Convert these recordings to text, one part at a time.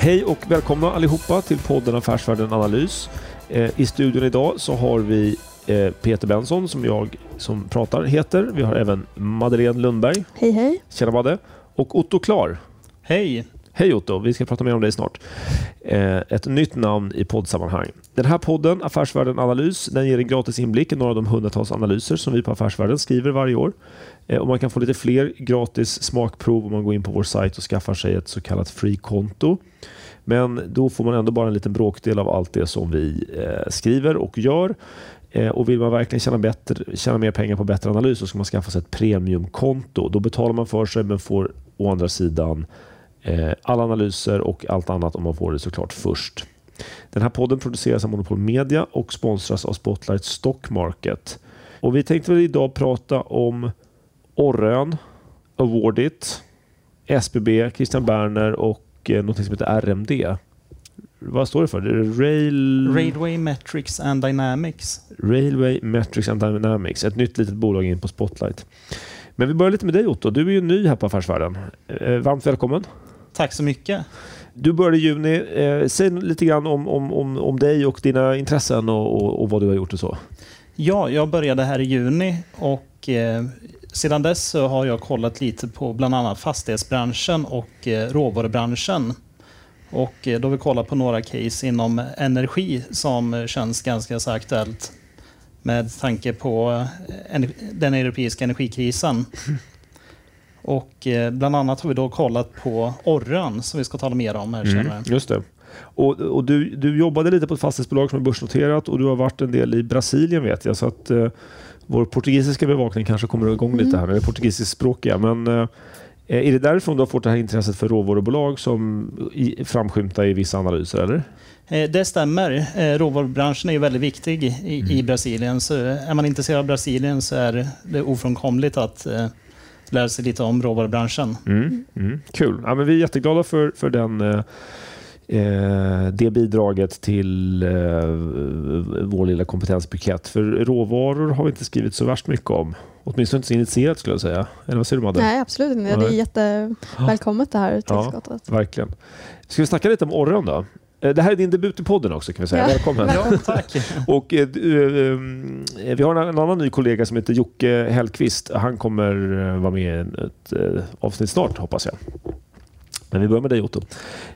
Hej och välkomna allihopa till podden Affärsvärlden Analys. Eh, I studion idag så har vi eh, Peter Benson som jag som pratar heter. Vi har även Madeleine Lundberg. Hej hej. Tjena Madde. Och Otto Klar. Hej! Hej Otto, vi ska prata mer om dig snart. Eh, ett nytt namn i poddsammanhang. Den här podden, Affärsvärlden Analys, den ger en gratis inblick i några av de hundratals analyser som vi på Affärsvärlden skriver varje år. Eh, och man kan få lite fler gratis smakprov om man går in på vår sajt och skaffar sig ett så kallat free-konto. Men då får man ändå bara en liten bråkdel av allt det som vi eh, skriver och gör. Och vill man verkligen tjäna, bättre, tjäna mer pengar på bättre analys så ska man skaffa sig ett premiumkonto. Då betalar man för sig men får å andra sidan alla analyser och allt annat om man får det såklart först. Den här podden produceras av Monopol Media och sponsras av Spotlight Stock Market. Och vi tänkte väl idag prata om Orrön, Awardit, SBB, Christian Berner och eh, något som heter RMD. Vad står det för? Det Rail... Railway Metrics and Dynamics. Railway Metrics and Dynamics. Ett nytt litet bolag in på Spotlight. Men vi börjar lite med dig Otto. Du är ju ny här på Affärsvärlden. Eh, varmt välkommen. Tack så mycket. Du började i juni. Eh, säg lite grann om, om, om, om dig och dina intressen och, och, och vad du har gjort och så. Ja, jag började här i juni och eh, sedan dess har jag kollat lite på bland annat fastighetsbranschen och eh, råvarubranschen. Och eh, då har vi kollat på några case inom energi som känns ganska så aktuellt med tanke på eh, den europeiska energikrisen. Och eh, bland annat har vi då kollat på Orran som vi ska tala mer om här senare. just det. Och, och du, du jobbade lite på ett fastighetsbolag som är börsnoterat och du har varit en del i Brasilien vet jag. Så att eh, vår portugisiska bevakning kanske kommer igång lite här, eller portugisiskspråkiga. Men eh, är det därifrån du har fått det här intresset för råvarubolag som i, framskymtar i vissa analyser, eller? Eh, Det stämmer. Eh, Råvarubranschen är ju väldigt viktig i, i Brasilien. Så är man intresserad av Brasilien så är det ofrånkomligt att lära sig lite om råvarubranschen. Mm, mm, kul. Ja, men vi är jätteglada för, för den, eh, eh, det bidraget till eh, vår lilla kompetensbukett. För råvaror har vi inte skrivit så värst mycket om. Åtminstone inte så initierat skulle jag säga. Eller vad säger du Madde? Nej, absolut inte. Det är jättevälkommet det här Ja. tillskottet. Verkligen. Ska vi snacka lite om Orron då? Eh, Det här är din debut i podden också kan vi säga. Ja. Välkommen. Ja, tack. Och, eh, du, eh, vi har en, en annan ny kollega som heter Jocke Hellqvist. Han kommer eh, vara med i ett eh, avsnitt snart hoppas jag. Men vi börjar med dig Otto.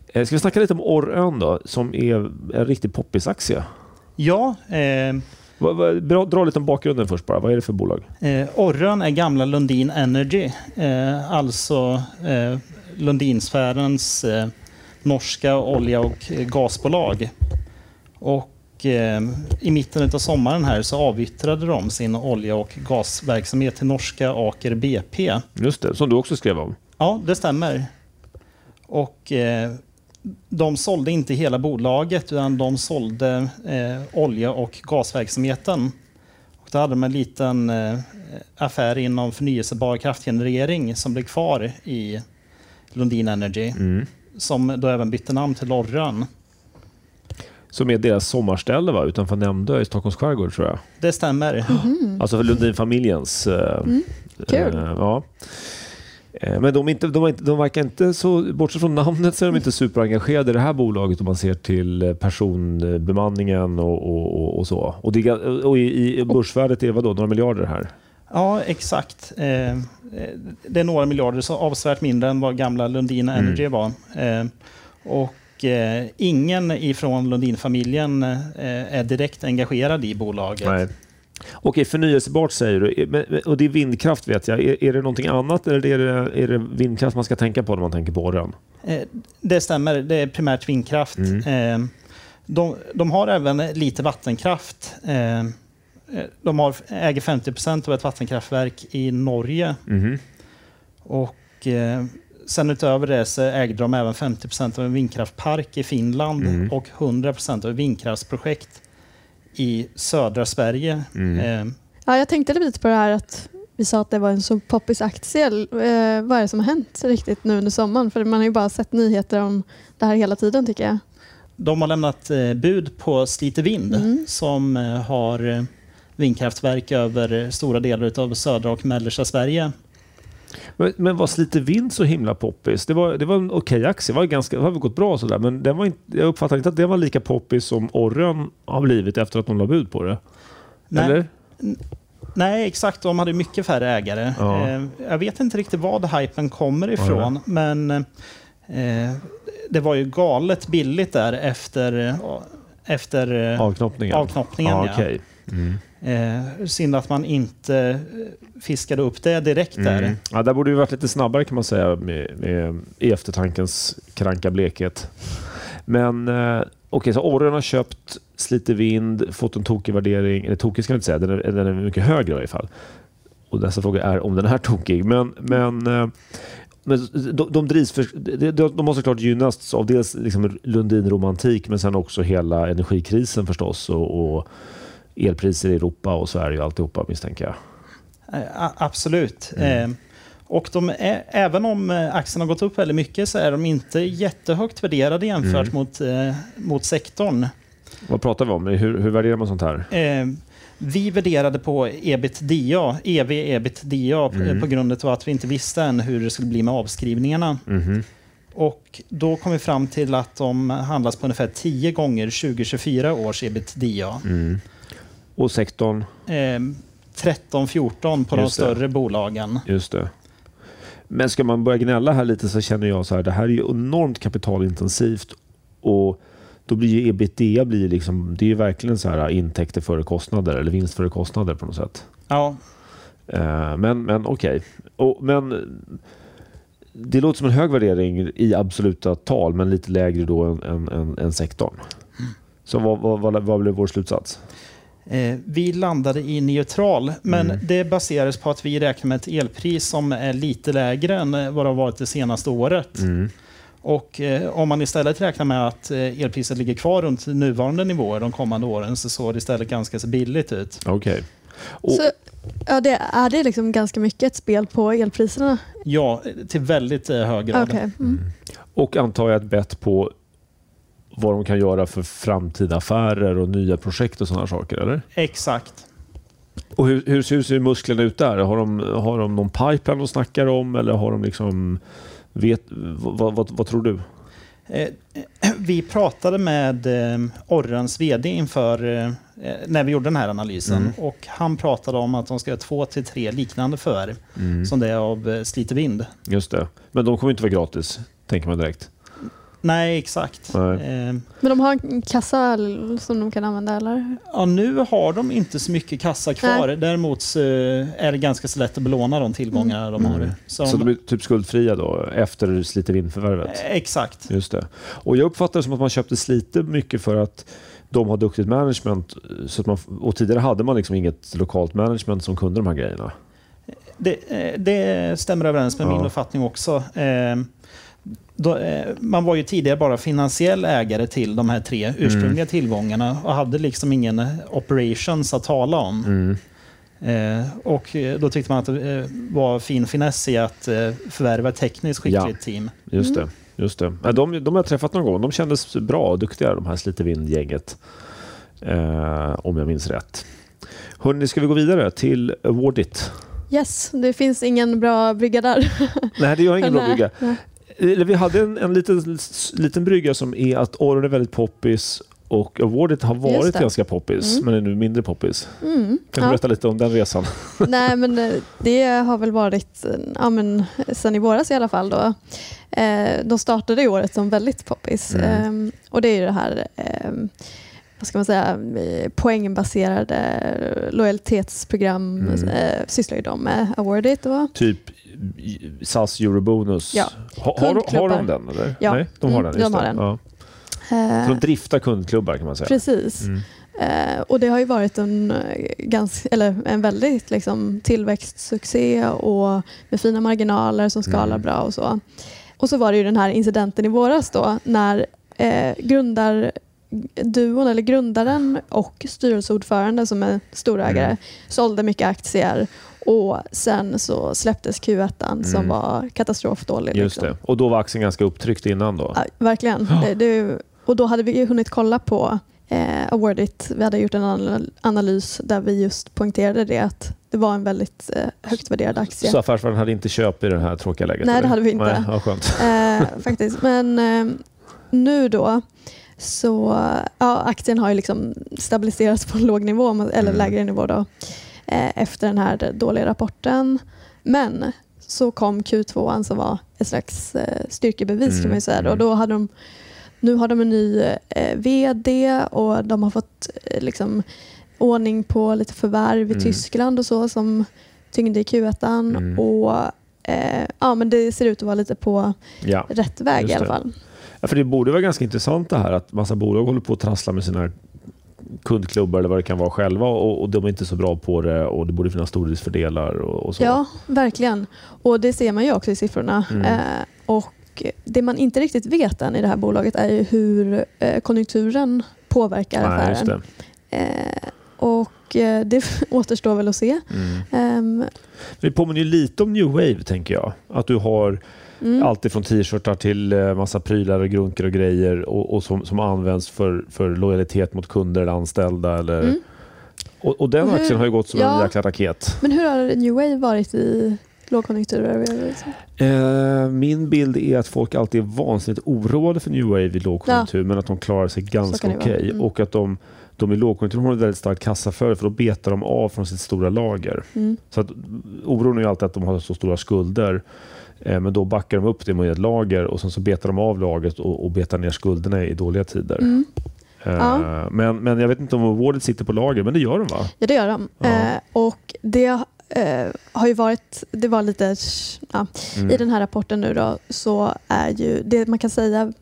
Eh, ska vi snacka lite om Orrön då, som är en riktig poppisaktie? Ja, eh, Va- va- Dra, dra lite om bakgrunden först bara. Vad är det för bolag? eh, Orrön är gamla Lundin Energy. Eh, alltså eh, Lundinsfärens eh, norska olja och eh, gasbolag. Och eh, i mitten av sommaren här så avyttrade de sin olja och gasverksamhet till norska Aker BP. Just det, som du också skrev om. Ja, det stämmer. Och eh, de sålde inte hela bolaget utan de sålde eh, olja och gasverksamheten. Och då hade de en liten eh, affär inom förnyelsebar kraftgenerering som blev kvar i Lundin Energy. Mm. Som då även bytte namn till Lorran. Som är deras sommarställe va? utanför Nämndö i Stockholms skärgård tror jag. Det stämmer. Alltså för Lundin-familjens. eh, Mm. Kul. eh, ja. Eh, Men de, är inte, de, de verkar inte så, bortsett från namnet så är de inte superengagerade i det här bolaget om man ser till eh, personbemanningen och, och, och, och så. Och, det, och i, i börsvärdet är vad då, några miljarder här? Ja, exakt. Eh, det är några miljarder, så avsevärt mindre än vad gamla Lundin Energy var. Eh, och eh, ingen ifrån Lundin-familjen eh, är direkt engagerad i bolaget. Nej. Okej, förnyelsebart säger du. Och det är vindkraft vet jag. Är, är det någonting annat eller är det, är det vindkraft man ska tänka på när man tänker på Orrön? Eh, det stämmer, det är primärt vindkraft. Eh, de, de har även lite vattenkraft. Eh, de har, äger 50% av ett vattenkraftverk i Norge. Mhm. Och eh, sen utöver det så ägde de även 50% av en vindkraftpark i Finland Mm. och 100% av ett vindkraftsprojekt i södra Sverige. Mm. Eh, Ja, jag tänkte lite på det här att vi sa att det var en så poppis aktie. Eh, vad är det som har hänt riktigt nu under sommaren? För man har ju bara sett nyheter om det här hela tiden tycker jag. de har lämnat eh, bud på Slite Vind Mm. som eh, har eh, vindkraftverk över stora delar av södra och mellersta Sverige. Men, men var Slite Vind så himla poppis? Det var, det var en okej aktie. Det, var ganska, det har gått bra sådär, men den var inte, jag uppfattar inte att det var lika poppis som Orren har blivit efter att de la bud på det. Nej. Eller? Nej, exakt. De hade mycket färre ägare. Ja. Eh, Jag vet inte riktigt var hypen kommer ifrån, men eh, det var ju galet billigt där efter, efter eh, Avknoppningen? avknoppningen. Ja, ja. okej. Mm. Eh, synd att man inte eh, fiskade upp det direkt där. Mm. Ja, där borde vi varit lite snabbare kan man säga med, med, i eftertankens kranka blekhet. Men eh, okej, så Orren har köpt Slite Vind, fått en tokig värdering. Eller tokig ska jag inte säga, den är, den är mycket högre i varje fall. Och nästa fråga är om den är tokig. Men, men, eh, men de, de, drivs för, de har såklart gynnats av dels liksom Lundin-romantik men sen också hela energikrisen förstås och, och elpriser i Europa och Sverige och alltihopa misstänker jag. Eh, absolut. Mm. Eh, och de är, även om eh, aktien har gått upp väldigt mycket så är de inte jättehögt värderade jämfört Mm. mot, mot sektorn. Vad pratar vi om? Hur, hur värderar man sånt här? Vi värderade på ebitda, ev ebitda Mm. på grund av att vi inte visste än hur det skulle bli med avskrivningarna. Mhm. Och då kom vi fram till att de handlas på ungefär 10 gånger 2024 års ebitda. Mm. Och sektorn, Eh, 13-14 på de Just det. större bolagen. just det. Men ska man börja gnälla här lite så känner jag så här, det här är ju enormt kapitalintensivt och då blir ju ebitda blir liksom, det är ju verkligen så här intäkter före kostnader eller vinst före kostnader på något sätt. Ja, Eh, Men, men okej. Men det låter som en hög värdering i absoluta tal men lite lägre då än, än, än, än sektorn. Så vad, vad, vad, vad blev vår slutsats? Eh, vi landade i neutral, men Mm. det baserades på att vi räknar med ett elpris som är lite lägre än eh, vad det har varit det senaste året. Mm. Och eh, om man istället räknar med att eh, elpriset ligger kvar runt nuvarande nivåer de kommande åren så såg det istället ganska så billigt ut. Okej. Och- Så, ja, det, är det liksom ganska mycket ett spel på elpriserna? Ja, till väldigt eh, hög grad. Okej. Mm. Och antar jag ett bett på vad de kan göra för framtida affärer och nya projekt och sådana saker, eller? Exakt. Och hur, hur, ser- hur ser musklerna ut där? Har de, har de någon pipeline de snackar om eller har de liksom... Vet, vad, vad, vad tror du? Eh, Vi pratade med eh, Orrens VD inför eh, när vi gjorde den här analysen. Mm. Och han pratade om att de ska ha två till tre liknande förvärv som det är av Slite Vind. Just det. Men de kommer inte vara gratis, tänker man direkt. Nej, exakt. Nej. Eh, Men de har en kassa som de kan använda eller? Ja, nu har de inte så mycket kassa kvar. Däremot så är det ganska så lätt att belåna de tillgångar de har. Mm. Så Så de är typ skuldfria då, efter Slite Vind-förvärvet? Eh, Exakt. Just det. Och jag uppfattar det som att man köpte Slite mycket för att de har duktigt management. Så att man, och tidigare hade man liksom inget lokalt management som kunde de här grejerna. Det, eh, det stämmer överens med Ja. min uppfattning också. Eh, Då, eh, man var ju tidigare bara finansiell ägare till de här tre ursprungliga tillgångarna och hade liksom ingen eh, operations att tala om. Mm. Eh, och eh, då tyckte man att det eh, var fin finess i att eh, förvärva ett tekniskt skickligt Ja. team. Just Mm. det. Just det. Ja, De, de har jag träffat någon gång. De kändes bra och duktiga, de här Slite Vind-gänget. Eh, om jag minns rätt. Hörrni, ska vi gå vidare till Awardit? Yes, det finns ingen bra brygga där. Nej, det gör ingen bra brygga. Eller Vi hade en, en liten, liten brygga som är att Orren är väldigt poppis och Awardit har varit ganska poppis, Mm. men är nu mindre poppis. Mm. Kan du Ja. berätta lite om den resan? Nej, men eh, det har väl varit ja, men, sen i våras i alla fall. Då. Eh, de startade året som väldigt poppis. Mm. Eh, och det är ju det här eh, vad ska man säga, eh, poängbaserade lojalitetsprogram Mm. sysslar ju de med Awardit. Typ SAS Eurobonus. Ja. Ha, har, de- har de den eller? Ja. Nej, de har Mm, den. De har den. Ja. Eh, Så de driftar kundklubbar kan man säga. Precis. Mm. Eh, och det har ju varit en, eh, ganska, eller en väldigt liksom, tillväxtsuccé och med fina marginaler som skalar Mm. bra och så. Och så var det ju den här incidenten i våras då när eh, grundarduon, eller grundaren och styrelseordförande som är storägare Mm. sålde mycket aktier och sen så släpptes Q1 som Mm. var katastrofdålig. Just liksom. det. Och då var aktien ganska upptryckt innan då? Ja, verkligen. Det, det, och då hade vi hunnit kolla på eh, Awardit. Vi hade gjort en anal- analys där vi just poängterade det att det var en väldigt eh, högt värderad aktie. Så affärsvärlden hade inte köp i det här tråkiga läget? Nej, eller? det hade vi inte. Nej, ja, skönt. Eh, faktiskt. Men eh, nu då så ja, aktien har ju liksom stabiliserats på en låg nivå, eller Mm. lägre nivå då, efter den här dåliga rapporten. Men så kom Q2 som var ett slags eh, styrkebevis Mm, kan man ju säga. mm. Och då hade de, nu har de en ny eh, VD och de har fått eh, liksom, ordning på lite förvärv i Mm. Tyskland och så som tyngde i Q1. Mm. Och, eh, ja, men det ser ut att vara lite på Ja. rätt väg i alla fall. Ja, för det borde vara ganska intressant det här att massa bolag håller på att trassla med sina kundklubbar eller vad det kan vara själva och, och de är inte så bra på det och det borde finnas stordriftsfördelar och, och så. Ja, verkligen. Och det ser man ju också i siffrorna. Mm. Eh, och det man inte riktigt vet än i det här bolaget är ju hur eh, konjunkturen påverkar Nej, affären. Eh, och eh, det återstår väl att se. Mm. Ehm, Det påminner ju lite om New Wave, tänker jag. Att du har mm. allt ifrån t-shirtar till eh, massa prylar och grunker och grejer och, och som, som används för, för lojalitet mot kunder eller anställda. Eller, Mm. och, och den hur- aktien har ju gått som en ja. jäkla raket. Men hur har New Wave varit i lågkonjunkturer? Eh, min bild är att folk alltid är vansinnigt oroade för New Wave i lågkonjunktur men att de klarar sig ganska okej. vara. Mm. Och att de, de i lågkonjunktur har ett väldigt starkt kassaflöde för då betar de av från sitt stora lager. Mm. Så att, oron är alltid att de har så stora skulder. Eh, men då backar de upp det med ett lager och sen så betar de av lagret och, och betar ner skulderna i dåliga tider. Mm. Eh, Ja. men, men jag vet inte om Awarded sitter på lager, men det gör de va? Ja, det gör de. Ja. Eh, och det eh, har ju varit, det var lite, Mm. i den här rapporten nu då så är ju, det man kan säga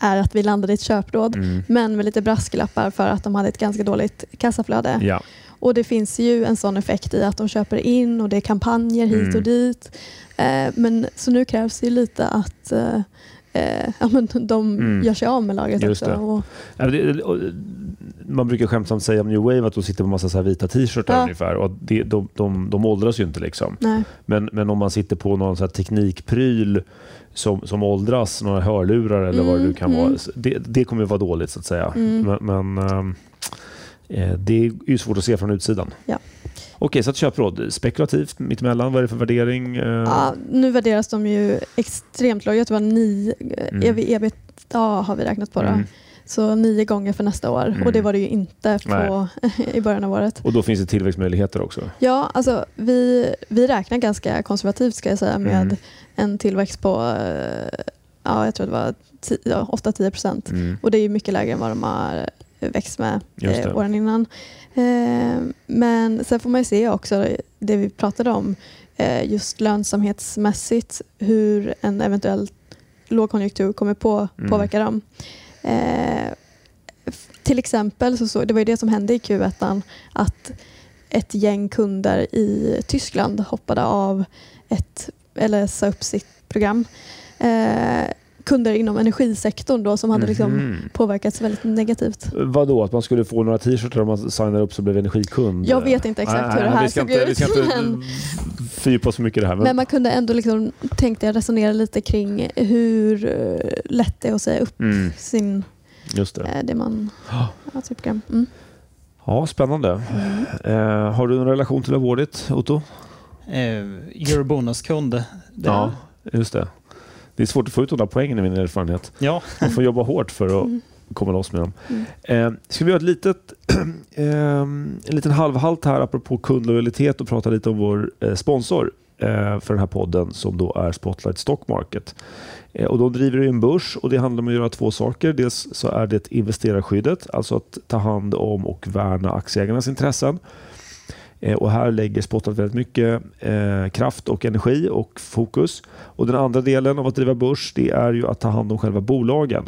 är att vi landade i ett köpråd Mm. men med lite brasklappar för att de hade ett ganska dåligt kassaflöde. Ja. Och det finns ju en sån effekt i att de köper in och det är kampanjer hit Mm. och dit. Eh, men så nu krävs det ju lite att eh, eh, ja, men de Mm. gör sig av med lagret Just också. det. Och, Ja, det- och, Man brukar skämtsamt säga om New Wave att de sitter på massa så vita t-shirtar Ja. ungefär. Och att det, de, de, de åldras ju inte. liksom. nej. Men, men om man sitter på någon så teknikpryl som, som åldras, några hörlurar eller vad det nu Mm, kan mm. vara. så Det, det kommer ju vara dåligt så att säga. Mm. Men, men ehm, eh, det är ju svårt att se från utsidan. Ja. Okej, så ett köpråd. Spekulativt, mittemellan. Vad är det för värdering? Eh, Ja, nu värderas de ju extremt lågt. Jag tror det var nio, Mm. mm. ebitda har vi räknat på. Då. mm. Så nio gånger för nästa år. Mm. Och det var det ju inte på, i början av året. Och då finns det tillväxtmöjligheter också. Ja, alltså vi, vi räknar ganska konservativt ska jag säga med Mm. en tillväxt på eh, ja, jag tror det var ti- ja, 8-10 procent. Mm. Och det är ju mycket lägre än vad de har eh, växt med eh, åren innan. Eh, men sen får man ju se också det vi pratade om, eh, just lönsamhetsmässigt, hur en eventuell lågkonjunktur kommer på, Mm. påverka dem. Eh, till exempel, så, så det var ju det som hände i Q1, att ett gäng kunder i Tyskland hoppade av ett, eller sa upp sitt program. Kunder inom energisektorn då som hade liksom Mhm. påverkats väldigt negativt. Vadå, att man skulle få några t-shirtar om man signar upp så blev energikund? Jag vet inte exakt Nej, hur det nej, här vi ska såg inte, ut. Vi ska inte men, fördjupa oss för mycket i det här. Men, men man kunde ändå, liksom, tänkte jag, resonera lite kring hur eh, lätt det är att säga upp mm, sin, just det. eh, det man Ja. har sitt program. Mm. Ja, spännande. Mm. Eh, har du en relation till Awardit, Otto? Eh, Eurobonuskund. Det- Ja, just det. Det är svårt att få ut de där poängen i min erfarenhet. ja. Man får jobba hårt för att Mm. komma loss med dem. Mm. Eh, ska vi göra ett litet, eh, en liten halvhalt här apropå kundlojalitet och prata lite om vår eh, sponsor eh, för den här podden som då är Spotlight Stock Market. Eh, och de driver en börs och det handlar om att göra två saker. Dels så är det investerarskyddet, alltså att ta hand om och värna aktieägarnas intressen. Eh, och här lägger Spotlight väldigt mycket eh, kraft och energi och fokus. Och Den andra delen av att driva börs det är ju att ta hand om själva bolagen.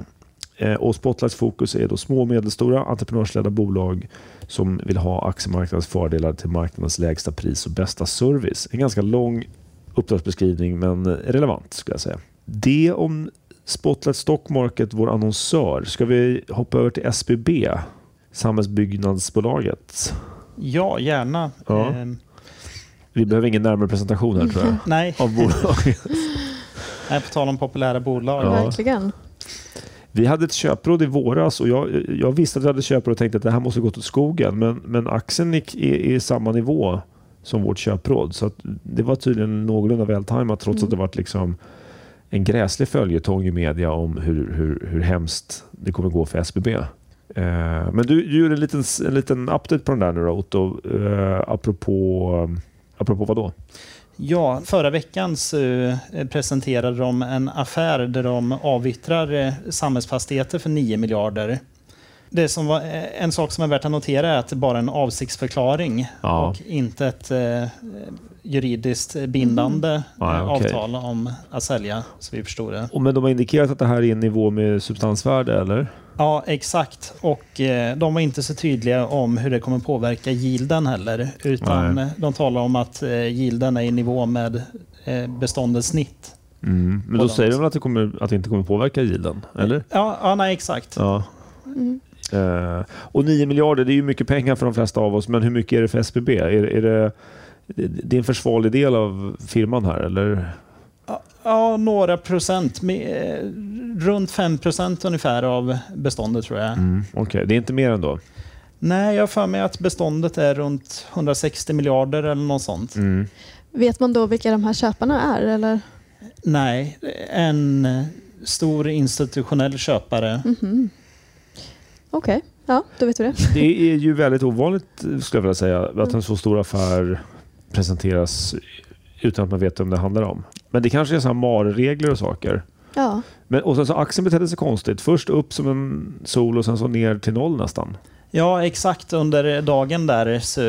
Eh, och Spotlights fokus är då små och medelstora entreprenörsledda bolag som vill ha aktiemarknadens fördelar till marknadens lägsta pris och bästa service. En ganska lång uppdragsbeskrivning men relevant skulle jag säga. Det om Spotlight Stock Market, vår annonsör. Ska vi hoppa över till SBB, Samhällsbyggnadsbolaget? Ja, gärna. Ja. Eh, Vi behöver ingen närmare presentation här tror jag. nej, Av bolaget. nej, på tal om populära bolag. Ja. Verkligen. Vi hade ett köpråd i våras och jag, jag visste att vi hade köpråd och tänkte att det här måste gått åt skogen. Men, men aktien gick i, i samma nivå som vårt köpråd. Så att det var tydligen någorlunda vältajmat trots att det varit liksom en gräslig följetong i media om hur, hur, hur hemskt det kommer gå för SBB. Eh, men du, du gjorde en liten, en liten update på den där nu då, Otto. Eh, apropå, apropå vad då? Ja, förra veckan så eh, presenterade de en affär där de avyttrar eh, samhällsfastigheter för 9 miljarder. Det som var, eh, en sak som är värt att notera är att det bara är en avsiktsförklaring Ja. och inte ett eh, juridiskt bindande Ja, eh, okej. avtal om att sälja, så vi förstår det. Och men de har indikerat att det här är i nivå med substansvärde, eller? Ja, exakt. Och eh, de var inte så tydliga om hur det kommer påverka yielden heller. Utan Nej. eh, de talar om att eh, yielden är i nivå med eh, beståndets snitt. Mm. Men då säger de. att det, kommer, att det inte kommer påverka yielden, eller? Ja, ja nej, exakt. Ja. Mm. Eh, och 9 miljarder, det är ju mycket pengar för de flesta av oss, men hur mycket är det för SBB? Är, är det, det är en försvarlig del av firman här, eller? Ja, Ja, några procent. Runt 5 procent ungefär av beståndet tror jag. Mm. Okej, det är inte mer än då? Nej, jag har för mig att beståndet är runt 160 miljarder eller något sånt. Mm. Vet man då vilka de här köparna är? Eller? Nej, en stor institutionell köpare. Mhm. Okej, ja då vet vi det. Det är ju väldigt ovanligt, skulle jag vilja säga, att en så stor affär presenteras utan att man vet vem det handlar om. Men det kanske är så här MAR-regler och saker. Ja, Men, och sen så aktien betedde sig konstigt. Först upp som en sol och sen så ner till noll nästan. Ja, exakt. Under dagen där så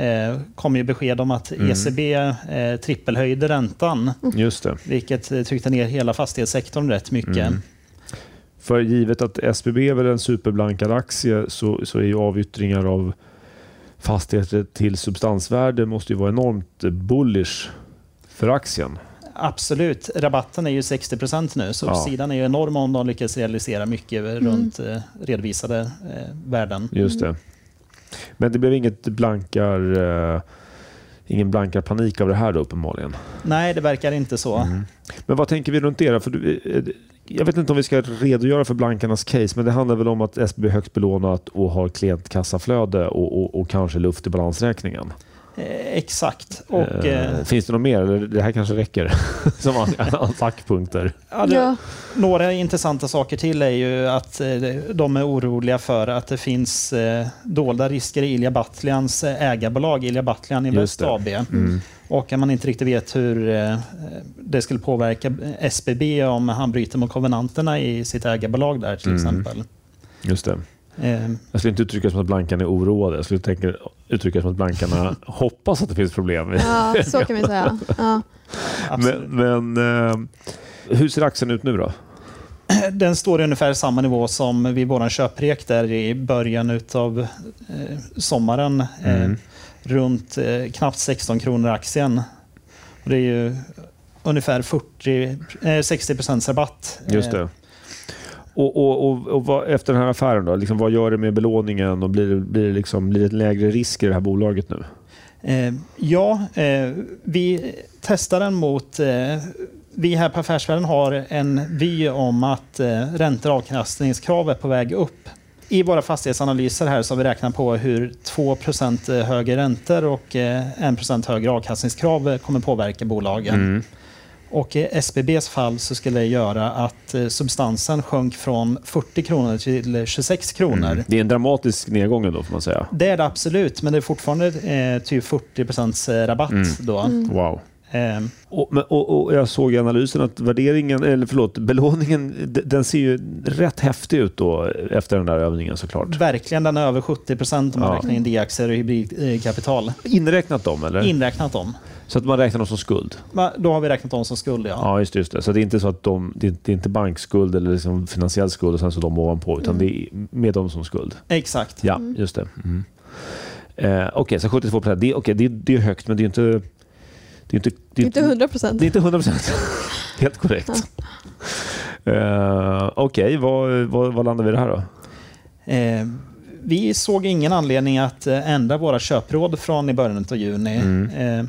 eh, kom ju besked om att Mm. ECB eh, trippelhöjde räntan. Just det. Vilket eh, tryckte ner hela fastighetssektorn rätt mycket. Mm. För givet att SBB är väl en superblankad aktie så, så är ju avyttringar av fastigheter till substansvärde måste ju vara enormt bullish för aktien. Absolut. Rabatten är ju 60% nu, så Ja. sidan är ju enorm om de lyckas realisera mycket runt eh, redovisade eh, värden. Just det. Men det blev inget blankar, eh, ingen blankar panik av det här då uppenbarligen. Nej, det verkar inte så. Mm. Men vad tänker vi runt det? För du, eh, jag vet inte om vi ska redogöra för blankarnas case, men det handlar väl om att SBB är högt belånat och har klientkassaflöde och, och, och kanske luft i balansräkningen. Eh, exakt. Och, Eh, eh, Finns det något mer? Eller det här kanske räcker som attackpunkter? ja, det, ja. Några intressanta saker till är ju att eh, de är oroliga för att det finns eh, dolda risker i Ilja Batlans eh, ägarbolag, Ilja Batljan Invest. AB. Mm. Och att man inte riktigt vet hur eh, det skulle påverka SBB om han bryter mot konvenanterna i sitt ägarbolag där till Mm. exempel. Just det. Eh, Jag skulle inte uttrycka som att blankarna är oroade. Jag skulle tänka, uttrycka som att blankarna hoppas att det finns problem. ja, så kan vi säga. Ja. Men, men eh, hur ser aktien ut nu då? Den står i ungefär samma nivå som vid vår köprek där i början av eh, sommaren. Eh, Mm. runt eh, knappt 16 kronor aktien. Och det är ju ungefär 40, eh, 60 procents rabatt. Just Eh, det. Och, och, och, och vad, efter den här affären då? Liksom, vad gör det med belåningen och blir det, blir, det liksom, blir det lägre risk i det här bolaget nu? Eh, ja, eh, vi testar den mot... Eh, vi här på Affärsvärlden har en vy om att eh, räntor och avkastningskrav är på väg upp. I våra fastighetsanalyser här så har vi räknat på hur 2% högre räntor och eh, 1 högre avkastningskrav eh, kommer påverka bolagen. Mm. Och i SBBs fall så skulle det göra att eh, substansen sjönk från 40 kronor till 26 kronor. Mm. Det är en dramatisk nedgång då får man säga. Det är det absolut, men det är fortfarande eh, typ 40 rabatt Mm. då. Wow. Eh, Och, och, och jag såg i analysen att värderingen, eller förlåt, belåningen, den ser ju rätt häftig ut då efter den där övningen såklart. verkligen, den är över 70 om man Ja. räknar in D-aktier och hybridkapital. Inräknat dem eller? Inräknat dem. Så att man räknar dem som skuld? Va, Då har vi räknat dem som skuld, ja. Ja, just det. Just det. Så det är inte så att de, det är, det är inte bankskuld eller liksom finansiell skuld och sen så de ovanpå, utan det är med dem som skuld. Exakt. Ja, just det. Mm. Eh, Okej, så 72 procent. Det, okay, det, det är högt, men det är inte... Det är inte, det är Inte 100 procent. Det är inte 100 procent. Helt korrekt. Eh, Okej, vad, vad, vad landar vi i det här då? Eh, vi såg ingen anledning att eh, ändra våra köpråd från i början av juni. Mm.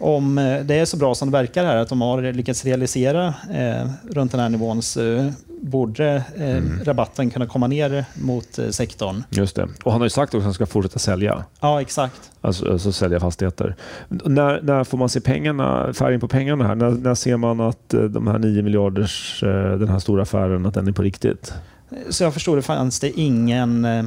Eh, om eh, det är så bra som det verkar här, att de har lyckats realisera eh, runt den här nivån, så borde eh, Mm. rabatten kunna komma ner mot eh, sektorn. Just det. Och han har ju sagt också att han ska fortsätta sälja. Ja, exakt. Alltså, alltså sälja fastigheter. När, när får man se pengarna, färgen på pengarna här? När, när ser man att eh, de här 9 miljarders, eh, den här stora affären, att den är på riktigt? Så jag förstod det fanns det ingen, eh,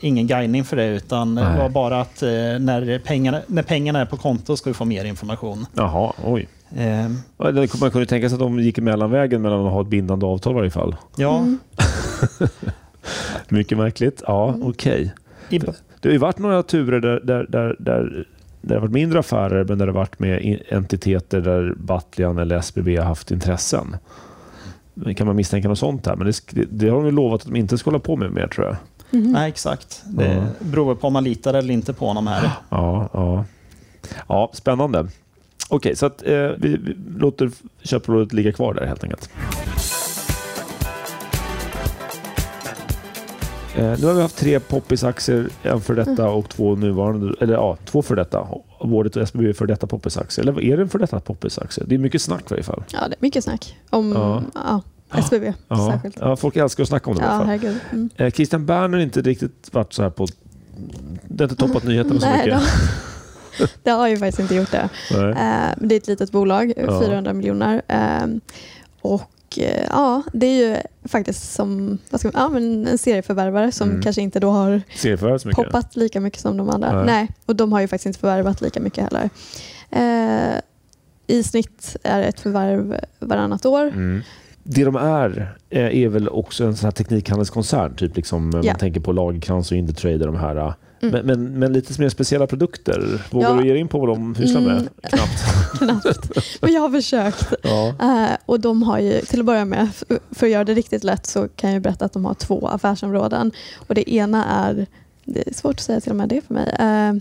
ingen guidning för det utan det Nej. var bara att eh, när pengarna, när pengarna är på konto ska vi få mer information. Jaha, oj. Eh, det- Man kunde tänka sig att de gick mellanvägen mellan att ha ett bindande avtal i varje fall. Ja, Mm. Mycket märkligt. Ja, okej. i, Det har ju varit några turer där, där, där, där, där det har varit mindre affärer men där det har varit med entiteter där Battlian eller SBB har haft intressen. Kan man misstänka något sånt här? Men det, det har de ju lovat att de inte ska hålla på med mer tror jag. Mhm. nej, exakt. Det Ja. beror på om man litar eller inte på honom här. Ja, ja. ja spännande. Okej, så att, eh, vi, vi låter köprådet ligga kvar där helt enkelt. Eh, nu har vi haft tre poppisaktier, en för detta och två nuvarande, eller ja, två för detta. Vårdet och SBB är för detta poppisaktier. Eller är det en för detta poppisaktie? Det är mycket snack i varje fall. Ja, det är mycket snack om Ja. ja. SBB Ja, särskilt. ja, folk älskar att snacka om det i alla Ja, fall. Mm. Eh, Christian Berner har inte riktigt varit så här på... Det har inte toppat nyheterna så Nej, mycket. det, det har ju faktiskt inte gjort det. Eh, det är ett litet bolag, Ja. 400 miljoner. Eh, och eh, ja, det är ju faktiskt som vad ska man, ja, men en serieförvärvare som Mm. kanske inte då har poppat lika mycket som de andra. Nej. Nej. och de har ju faktiskt inte förvärvat lika mycket heller. Eh, I snitt är det ett förvärv varannat år. Mm. Det de är eh, är väl också en sån här teknikhandelskoncern. Typ liksom, Ja. Man tänker på Lagercrantz och Indutrade de här. eh, Mm. Men, men, men lite mer speciella produkter. Vågar Ja. du ge dig in på vad de sysslar med? Mm. Knappt. Knappt. Men jag har försökt. Ja. Eh, och de har ju, till att börja med, för att göra det riktigt lätt så kan jag berätta att de har två affärsområden. Och det ena är, det är svårt att säga till och med det för mig, eh,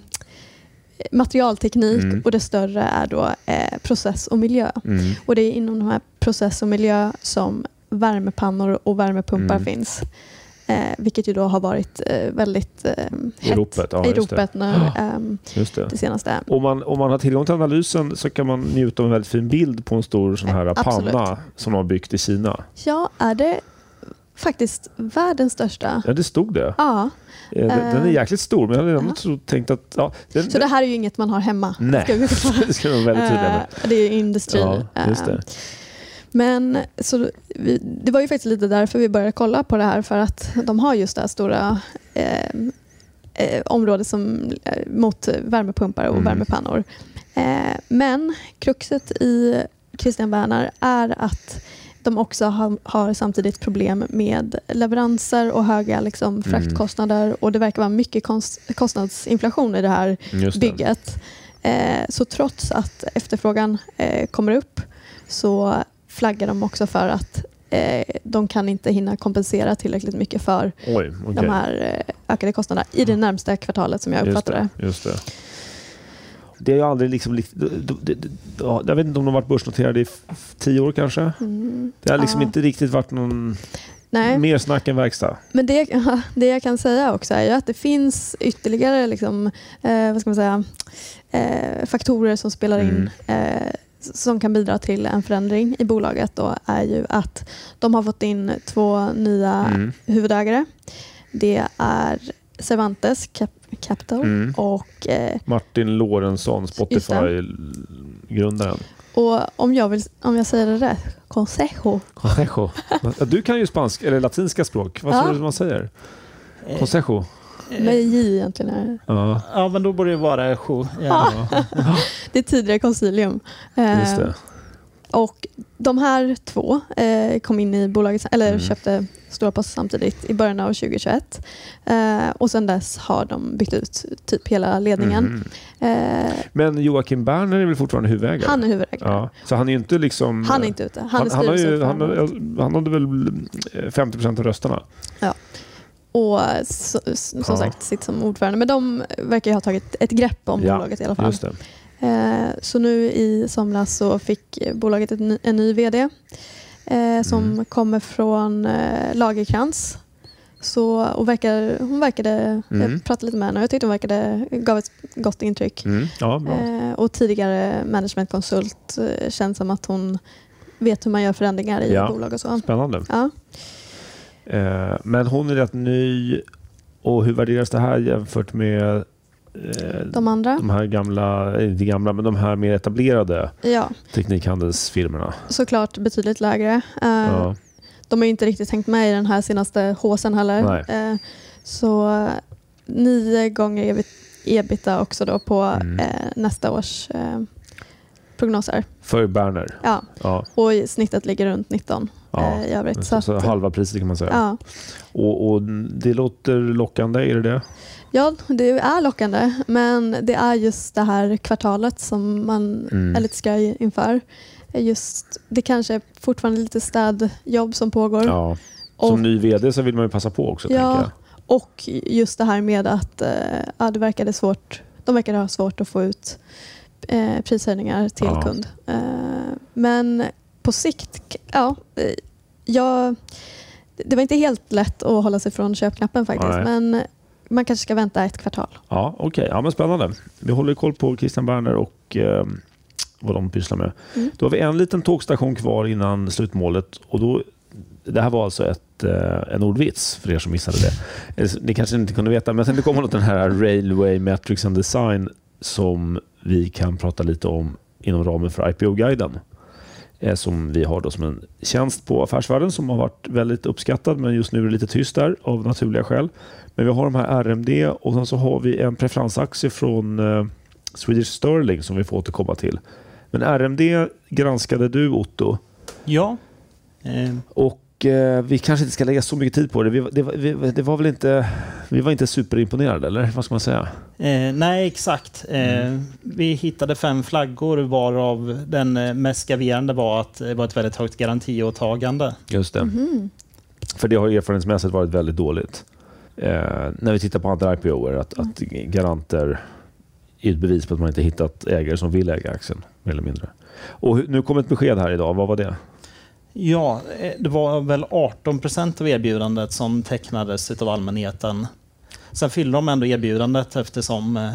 materialteknik Mm. och det större är då eh, process och miljö. Mm. Och det är inom de här process och miljö som värmepannor och värmepumpar Mm. finns. Eh, vilket ju då har varit eh, väldigt eh, I hett ropet, ja, i det. ropet nu ehm, Just det. det senaste. Om man, om man har tillgång till analysen så kan man njuta av en väldigt fin bild på en stor sån här Absolut. panna som de har byggt i Kina. Ja, är det faktiskt världens största? Ja, det stod det. Ja, Eh, Den, den är Eh. jäkligt stor, men jag hade ändå Ja. tänkt att... Ja, den, så det här är ju inget man har hemma. Nej, Ska vi det ska vara väldigt tydliga med. Eh, det är ju industri. Ja, just det. Men så vi, det var ju faktiskt lite därför vi började kolla på det här för att de har just det här stora eh, eh, området som, mot värmepumpar och Mm. värmepannor. Eh, men kruxet i Christian Werner är att de också har, har samtidigt problem med leveranser och höga liksom, fraktkostnader och det verkar vara mycket konst, kostnadsinflation i det här det. bygget. Eh, så trots att efterfrågan eh, kommer upp så flaggar de också för att eh, de kan inte hinna kompensera tillräckligt mycket för Oj, okej. de här eh, ökade kostnaderna i det närmsta kvartalet som jag uppfattar det, just det. Det är ju aldrig liksom... Jag vet inte om de har varit börsnoterade i tio år kanske. Mm. Det har liksom Ja. inte riktigt varit någon Nej, mer snack än verkstad. men det, det jag kan säga också är ju att det finns ytterligare liksom, eh, vad ska man säga, eh, faktorer som spelar in Mm. eh, som kan bidra till en förändring i bolaget då är ju att de har fått in två nya Mm. huvudägare. Det är Cervantes Cap Capital Mm. och, eh, Martin Lorentzon, Spotify-grundaren. och om, jag vill, om jag säger det rätt, Consejo. Consejo. Du kan ju spanska, eller latinska språk. Vad Ja. tror du man säger? Eh, Consejo. Med J egentligen. Är. Ja, Ja, men då borde det vara sju. Ja. ja. Det är tidigare koncilium. Eh, just det. Och de här två eh, kom in i bolaget, eller Mm. köpte stora poster samtidigt i början av 2021. Eh, och sedan dess har de byggt ut typ hela ledningen. Mhm. Eh, Men Joakim Berner är väl fortfarande huvudägare? han är huvudägare. Ja, så han är inte liksom... Han är inte ute. Han, Han, han, har ju, han, han hade väl eh, 50 procent av rösterna. Och så, som Ja. sagt sitter som ordförande. Men de verkar ju ha tagit ett grepp om Ja, bolaget i alla fall. Eh, så nu i somras så fick bolaget en ny VD eh, som Mm. kommer från eh, Lagerkrans. Så, och verkar, hon verkade, Mm. jag pratade lite med henne och jag tyckte hon verkade, gav ett gott intryck. Mm. Ja, och tidigare managementkonsult känns som att hon vet hur man gör förändringar i Ja. bolag och så. Spännande. Ja. Men hon är rätt ny. Och hur värderas det här jämfört med De andra? de här gamla, inte gamla, men de här mer etablerade Ja, teknikhandelsfirmorna? såklart betydligt lägre. Eh, Ja. De har ju inte riktigt hängt med i den här senaste håsen heller. Nej. Eh, så eh, nio gånger ebit- ebita också då på Mm. eh, nästa års eh, prognoser. För Berner? Ja. Ja. Och snittet ligger runt 19 Ja. eh, i övrigt. Så, Så halva priset kan man säga. ja. Och, och det låter lockande, är det det? Ja, det är lockande. Men det är just det här kvartalet som man Mm. är lite skraj inför. Just, det kanske är fortfarande lite städjobb som pågår. Ja. Som Och- ny VD så vill man ju passa på också. Ja. Och just det här med att eh, ja, det verkade svårt, de verkade ha svårt att få ut eh, prishöjningar till Ja. kund. Eh, men på sikt, ja, eh, jag, det var inte helt lätt att hålla sig från köpknappen faktiskt. Nej. Men man kanske ska vänta ett kvartal. Ja, okej. Ja, men spännande. Vi håller koll på Christian Berner och eh, vad de pysslar med. Mm. Då har vi en liten tågstation kvar innan slutmålet. Och då, det här var alltså ett, eh, en ordvits för er som missade det. Eller, Ni kanske inte kunde veta, men sen det kommer något den här Railway Metrics and Design som vi kan prata lite om inom ramen för IPO-guiden. Eh, som vi har då som en tjänst på Affärsvärlden som har varit väldigt uppskattad men just nu är det lite tyst där av naturliga skäl. Men vi har de här RMD och sen så har vi en preferensaktie från eh, Swedish Sterling som vi får återkomma till. Men RMD granskade du Otto Ja. Eh, och eh, vi kanske inte ska lägga så mycket tid på det. Vi, det, var- vi, det var väl inte, vi var inte superimponerade eller vad ska man säga? Eh, nej, exakt. Eh, Mm. Vi hittade fem flaggor varav den mest graverande var att det var ett väldigt högt garantiåtagande. Just det. Mhm. För det har erfarenhetsmässigt varit väldigt dåligt. Eh, när vi tittar på andra IPOer, att, att garanter är ett bevis på att man inte hittat ägare som vill äga aktien, mer eller mindre. Och nu kom ett besked här idag. Vad var det? Ja, eh, det var väl 18 procent av erbjudandet som tecknades av allmänheten. Sen fyllde de ändå erbjudandet eftersom eh,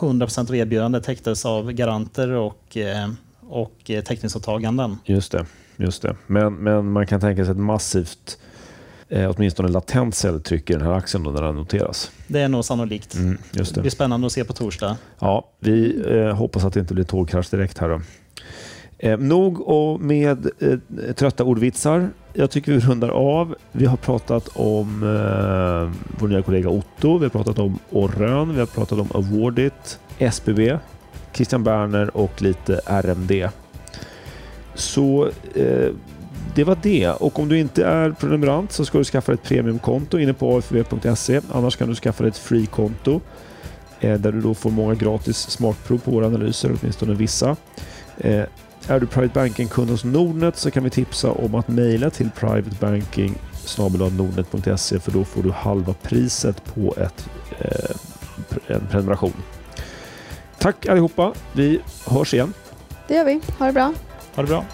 100 procent av erbjudandet täcktes av garanter och, eh, och eh, täckningsåtaganden. Just det. Just det. Men, men man kan tänka sig ett massivt, eh, åtminstone latent säljtryck i den här aktien då när den noteras. Det är nog sannolikt. Mm, just Det blir det. spännande att se på torsdag. Ja, vi eh, hoppas att det inte blir tågkrasch direkt här då. Eh, nog och med eh, trötta ordvitsar. Jag tycker vi rundar av. Vi har pratat om eh, vår nya kollega Otto, vi har pratat om Orrön, vi har pratat om Awardit, SBB, Christian Berner och lite RMD. Så eh, det var det. Och om du inte är prenumerant så ska du skaffa ett premiumkonto inne på afv.se. Annars kan du skaffa ett free-konto eh, där du då får många gratis smakprov på våra analyser, åtminstone vissa. Eh, är du Private Banking-kund hos Nordnet så kan vi tipsa om att mejla till privatebanking nordnet.se för då får du halva priset på ett, eh, en prenumeration. Tack allihopa. Vi hörs igen. Det gör vi. Ha det bra. Ha det bra.